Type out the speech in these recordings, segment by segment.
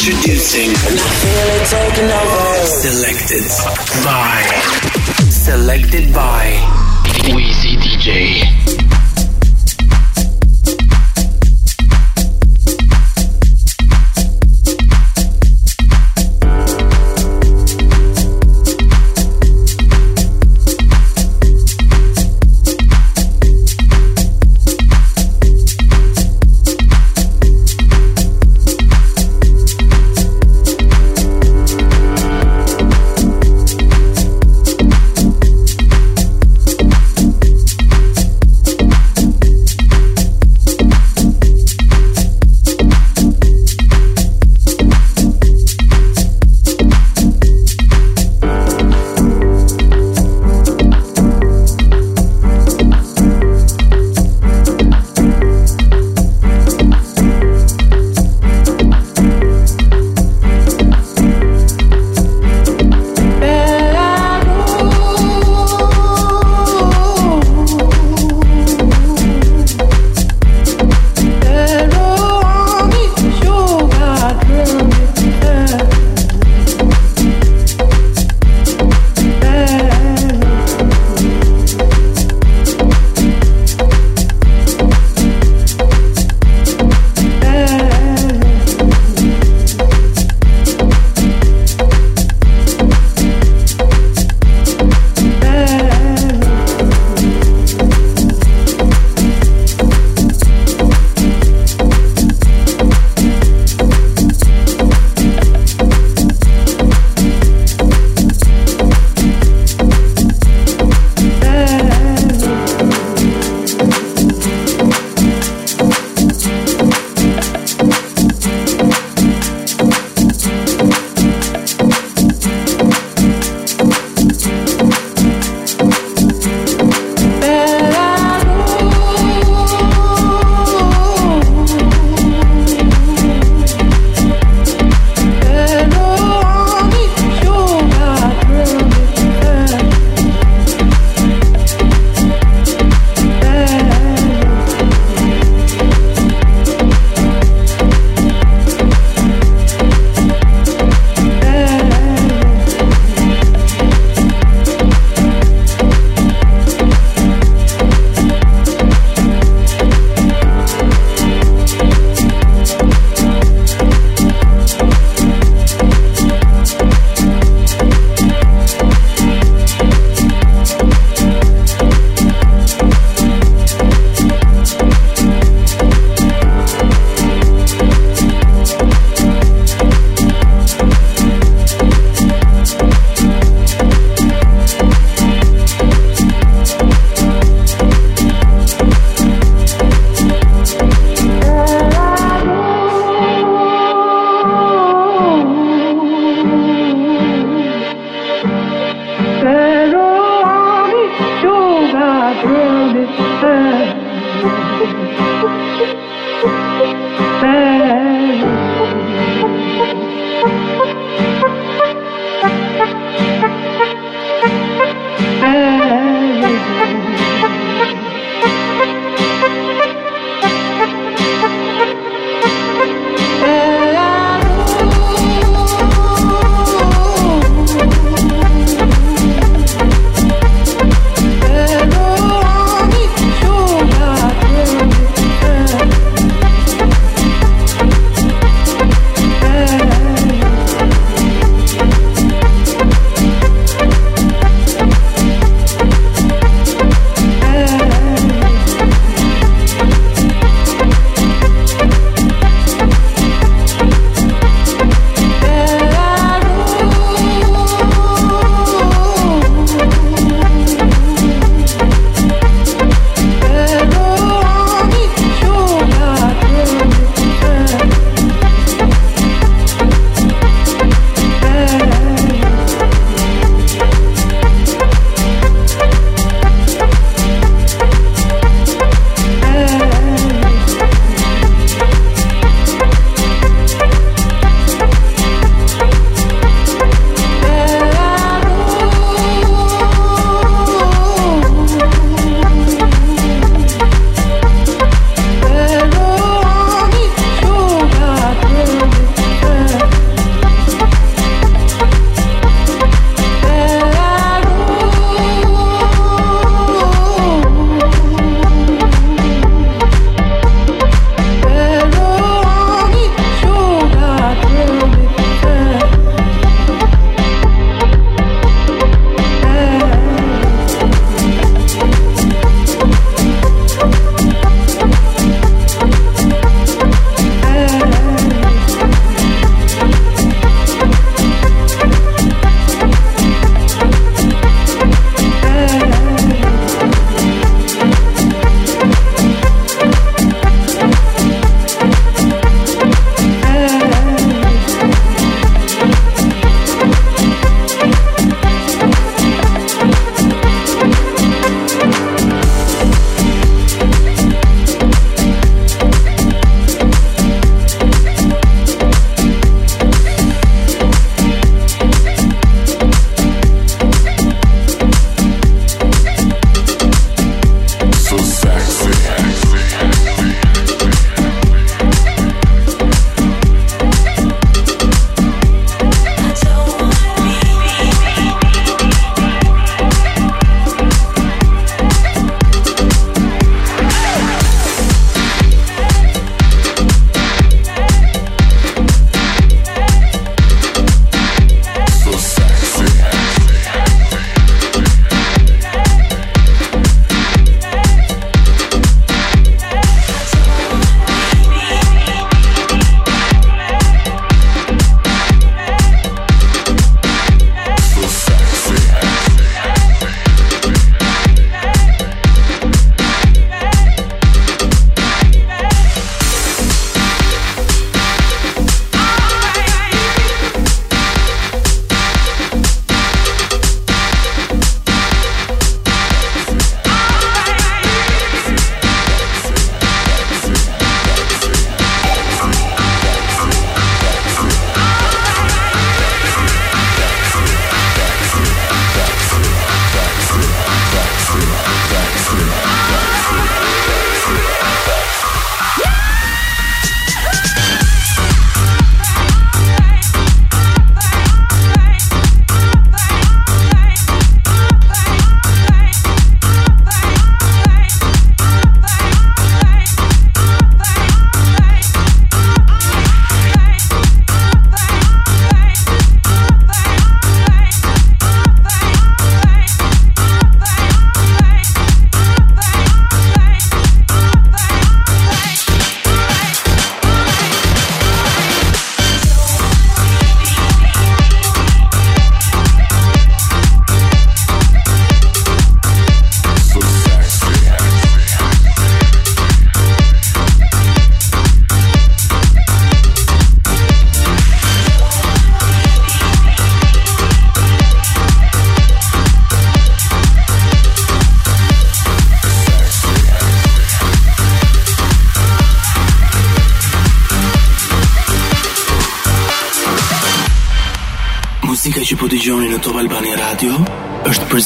Introducing. Selected by. Selected by. Wizi DJ.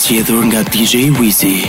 zgjedhur nga DJ Wizi.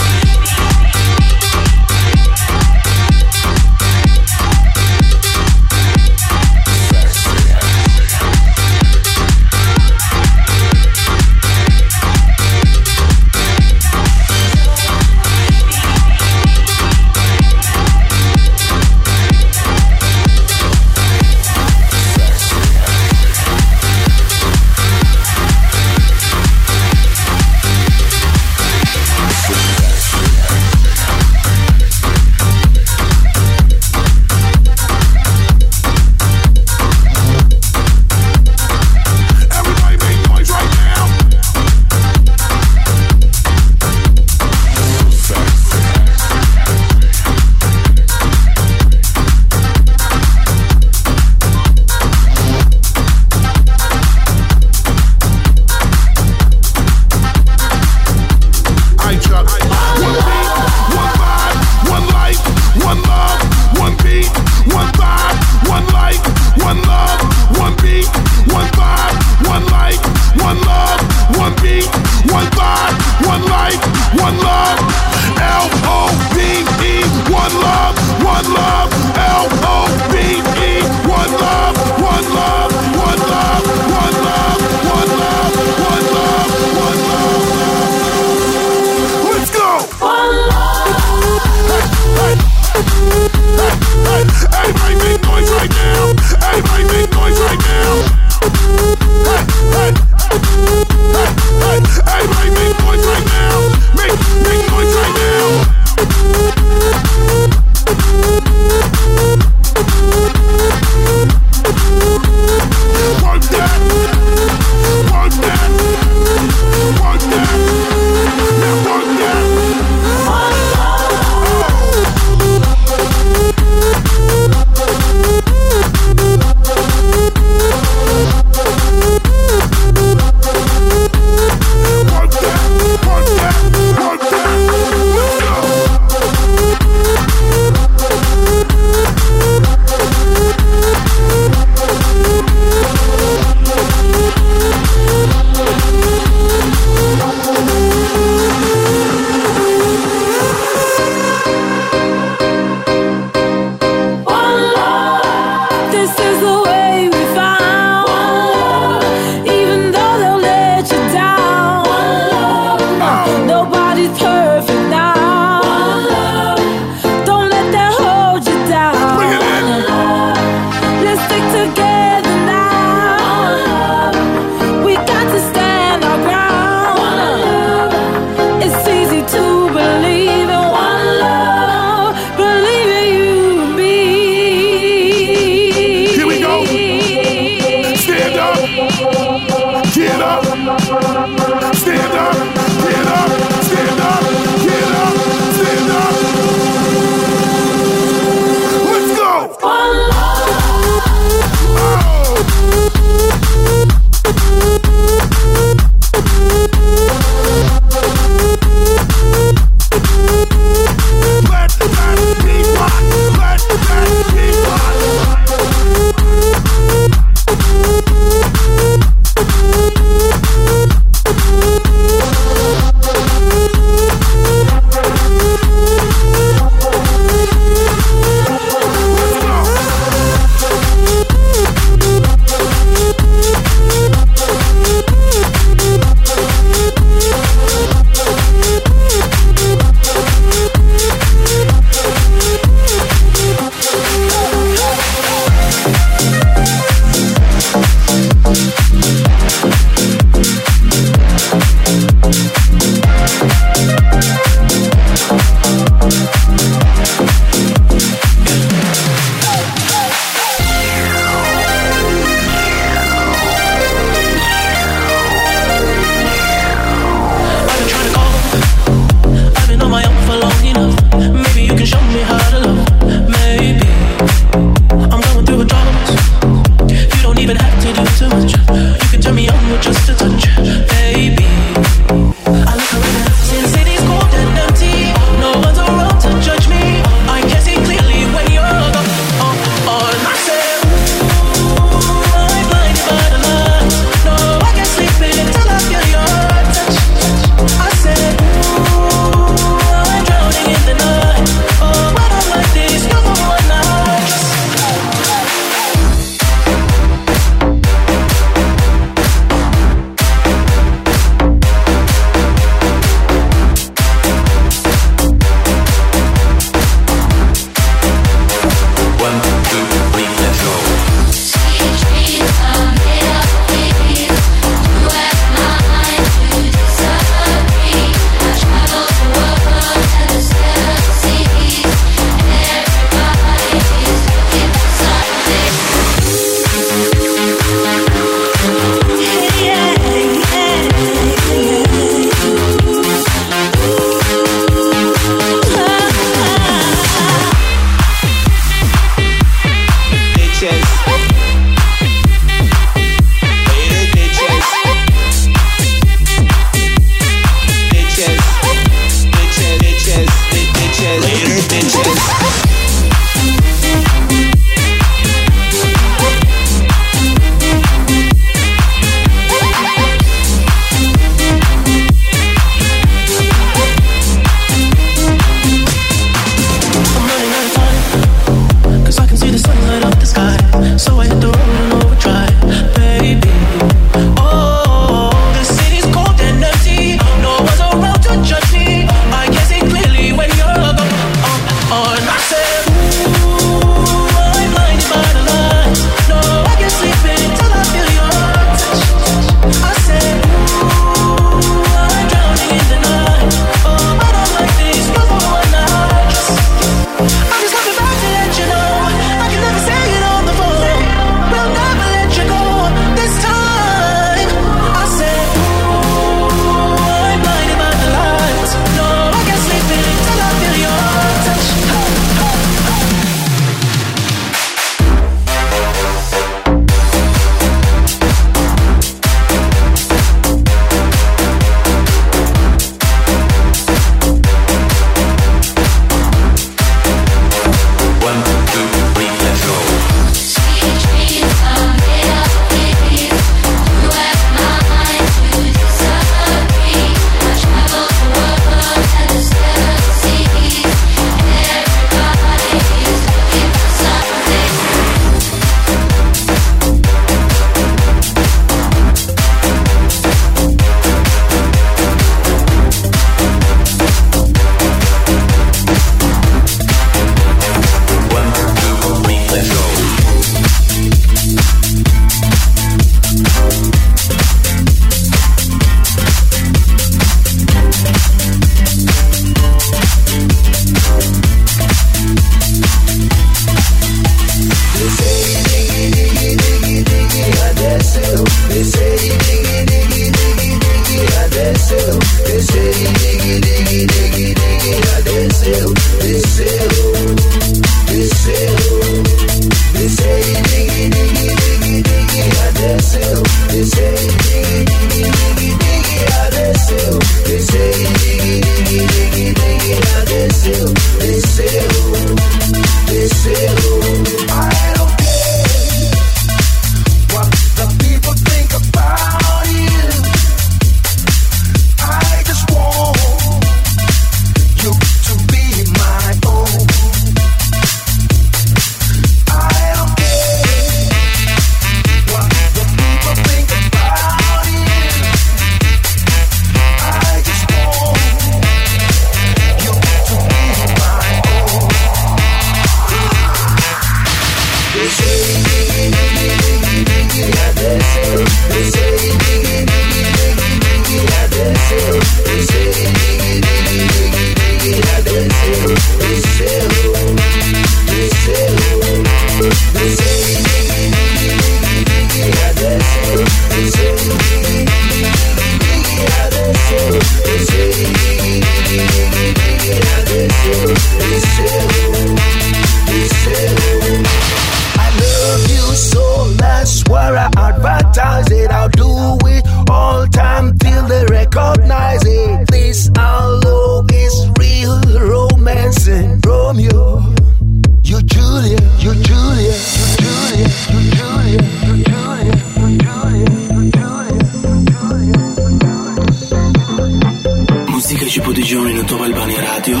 që po dëgjoni në Top Albani Radio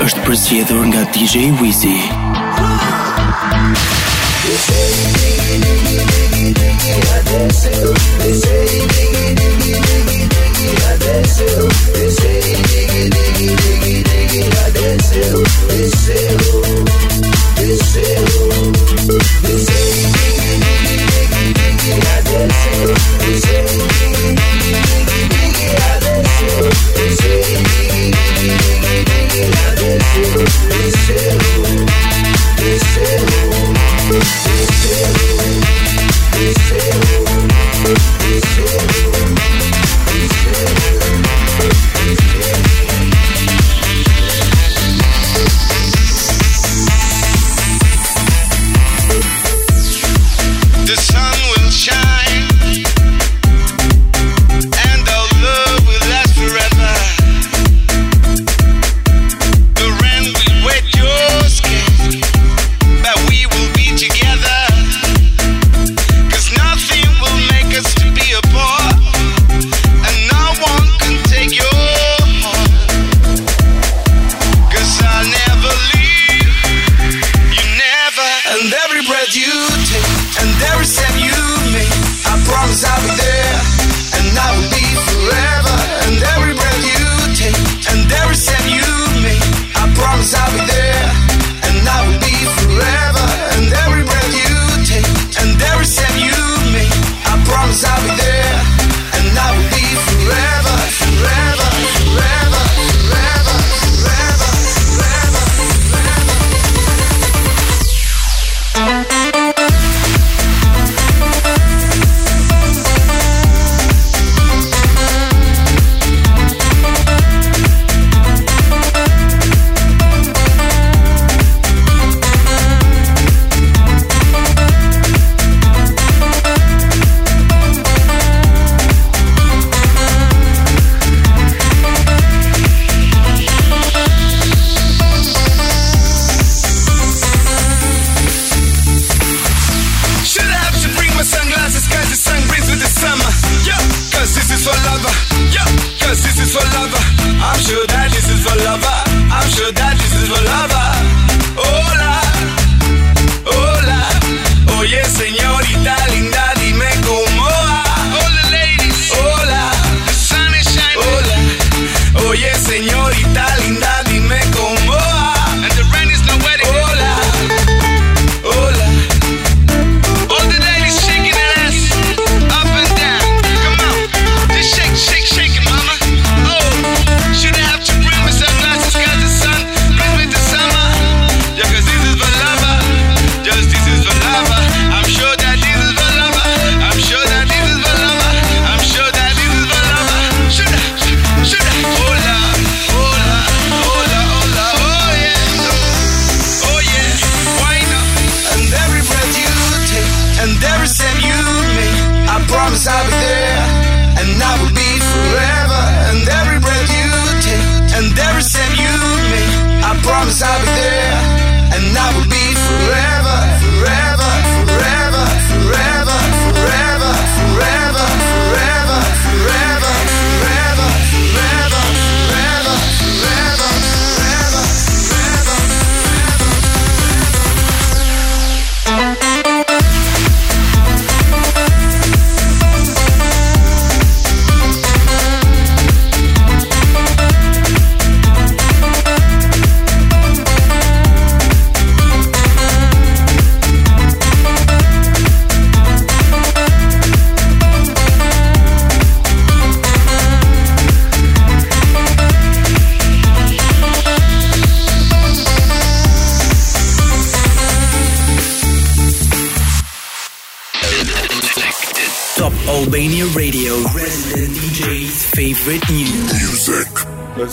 është përzgjedhur nga DJ Wizi. They say diggy. They say diggy diggy diggy diggy, I dance you.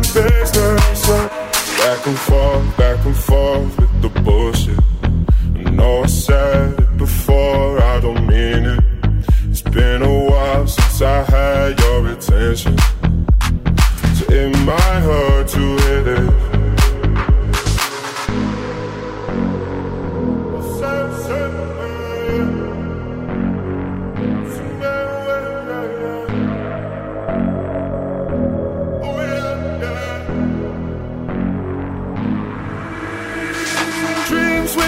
business. Back and forth,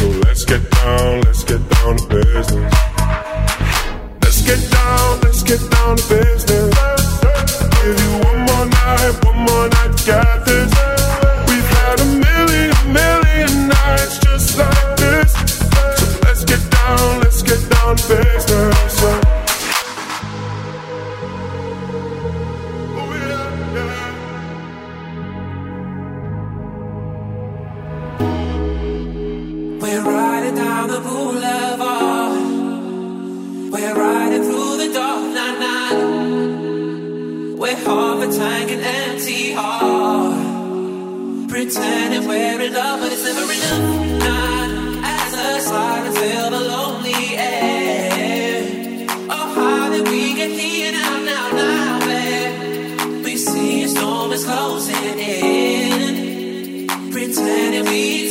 So let's get down, let's get down to business. Let's get down, let's get down to business. Give you one more night, one more night get this. We've had a million, million nights just like this. So let's get down, let's get down to business. A tank and empty heart. Pretending we're in love, but it's never enough. Night as the sirens fill the lonely air. Oh, how did we get here now, now, now, babe? We see a storm is closing in. Pretending we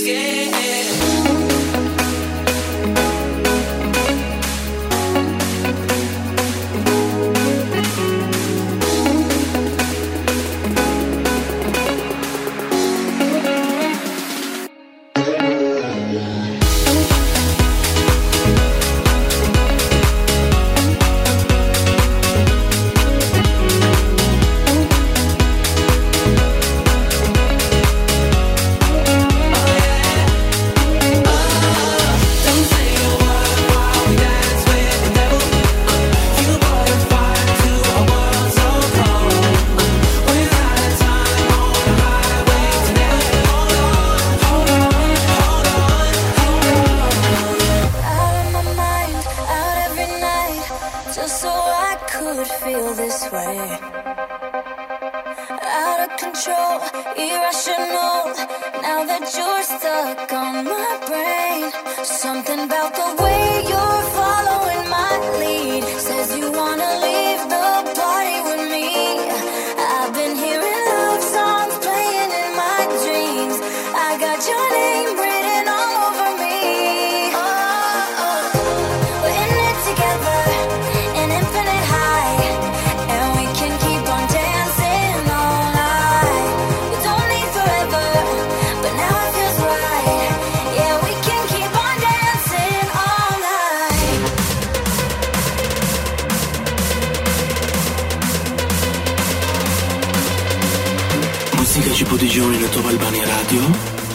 Muzika që po dëgjoni në Top Albania Radio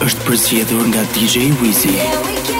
është përzgjedhur nga DJ Wizy.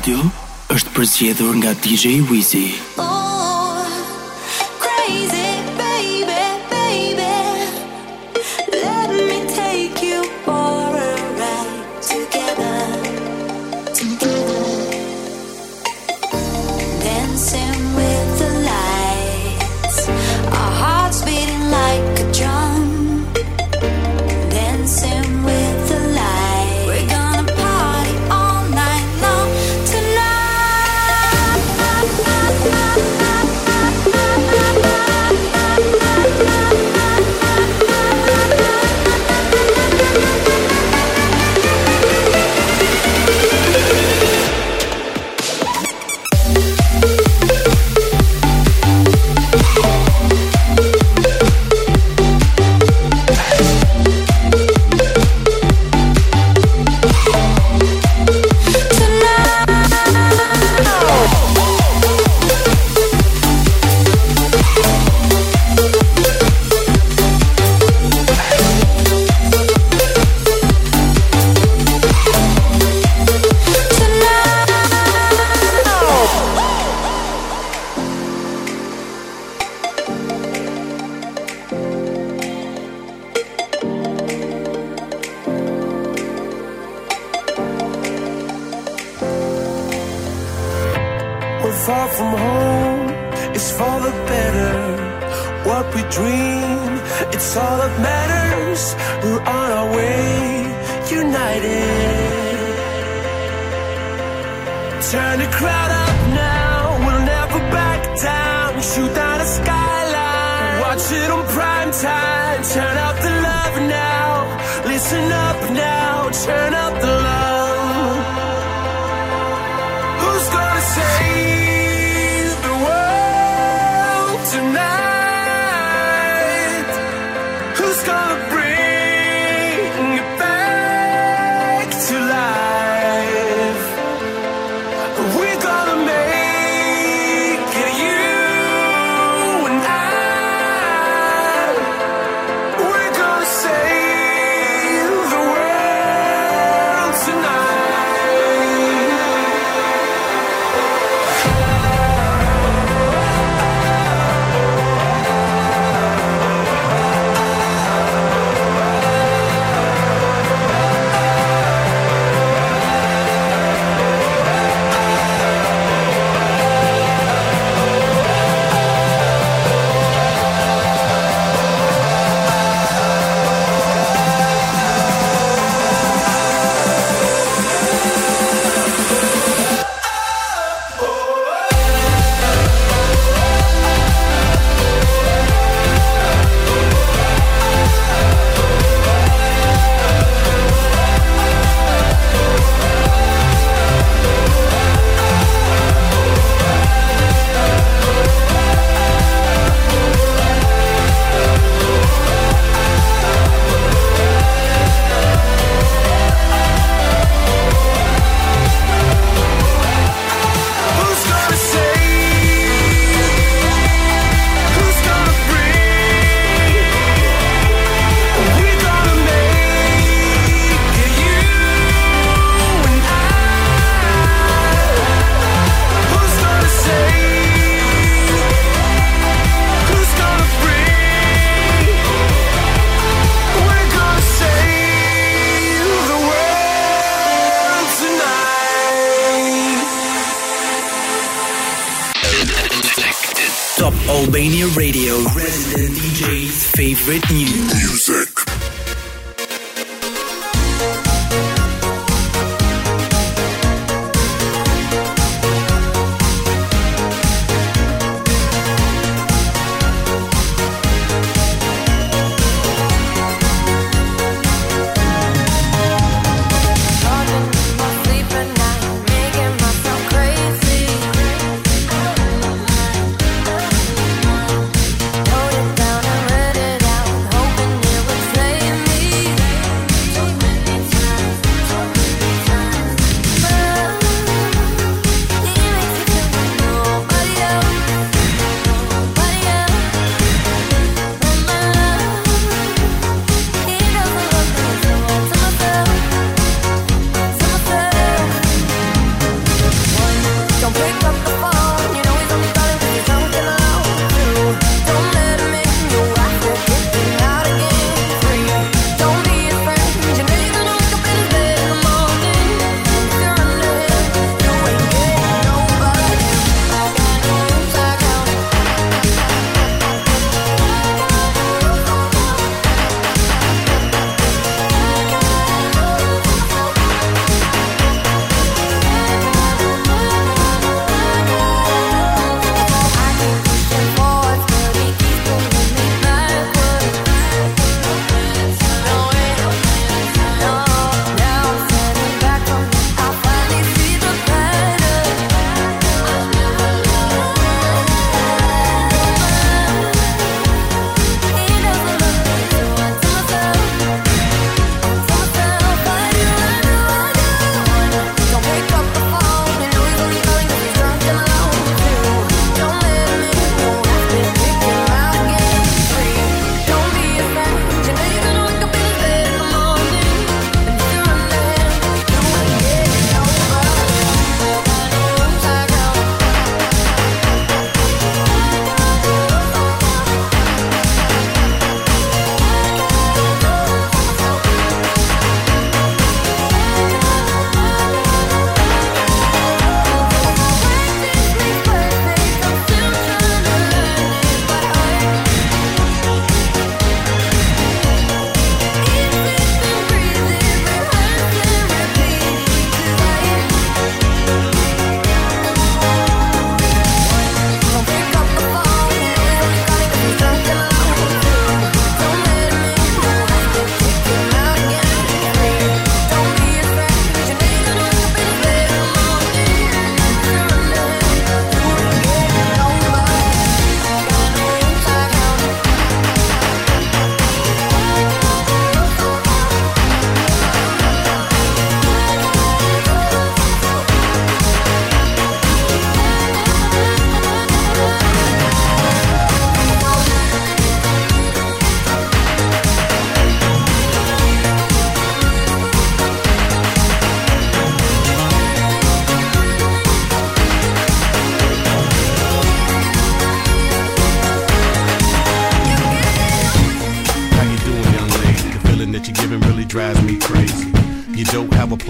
Radio është përzgjedhur nga DJ Wizy. Oh,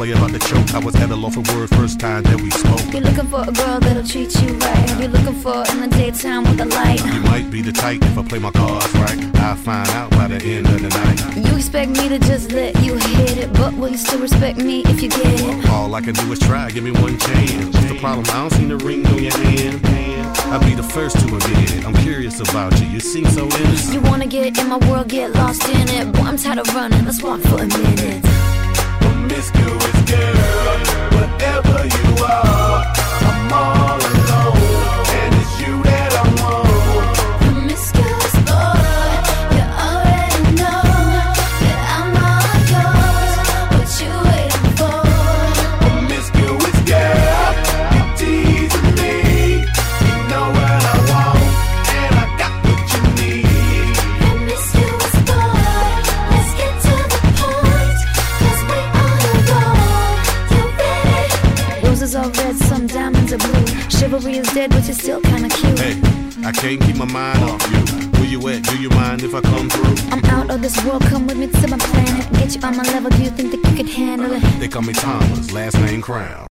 play about the choke. I was at a loss for word first time that we spoke. You're looking for a girl that'll treat you right. You're looking for in the daytime with the light. You might be the type if I play my cards right. I'll find out by the end of the night. You expect me to just let you hit it, but will you still respect me if you get it? All I can do is try, give me one chance. What's the problem? I don't see the ring on your hand. I'll be the first to admit it. I'm curious about you. You seem so innocent. You wanna get in my world, get lost in it. Boy, I'm tired of running. Let's walk for a minute. Promiscuous girl, whatever you are, I'm all Chivalry is dead, but you're still kinda cute. Hey, I can't keep my mind off you. Where you at? Do you mind if I come through? I'm out of this world, come with me to my planet. Get you on my level, do you think that you can handle it? They call me Thomas, last name Crown.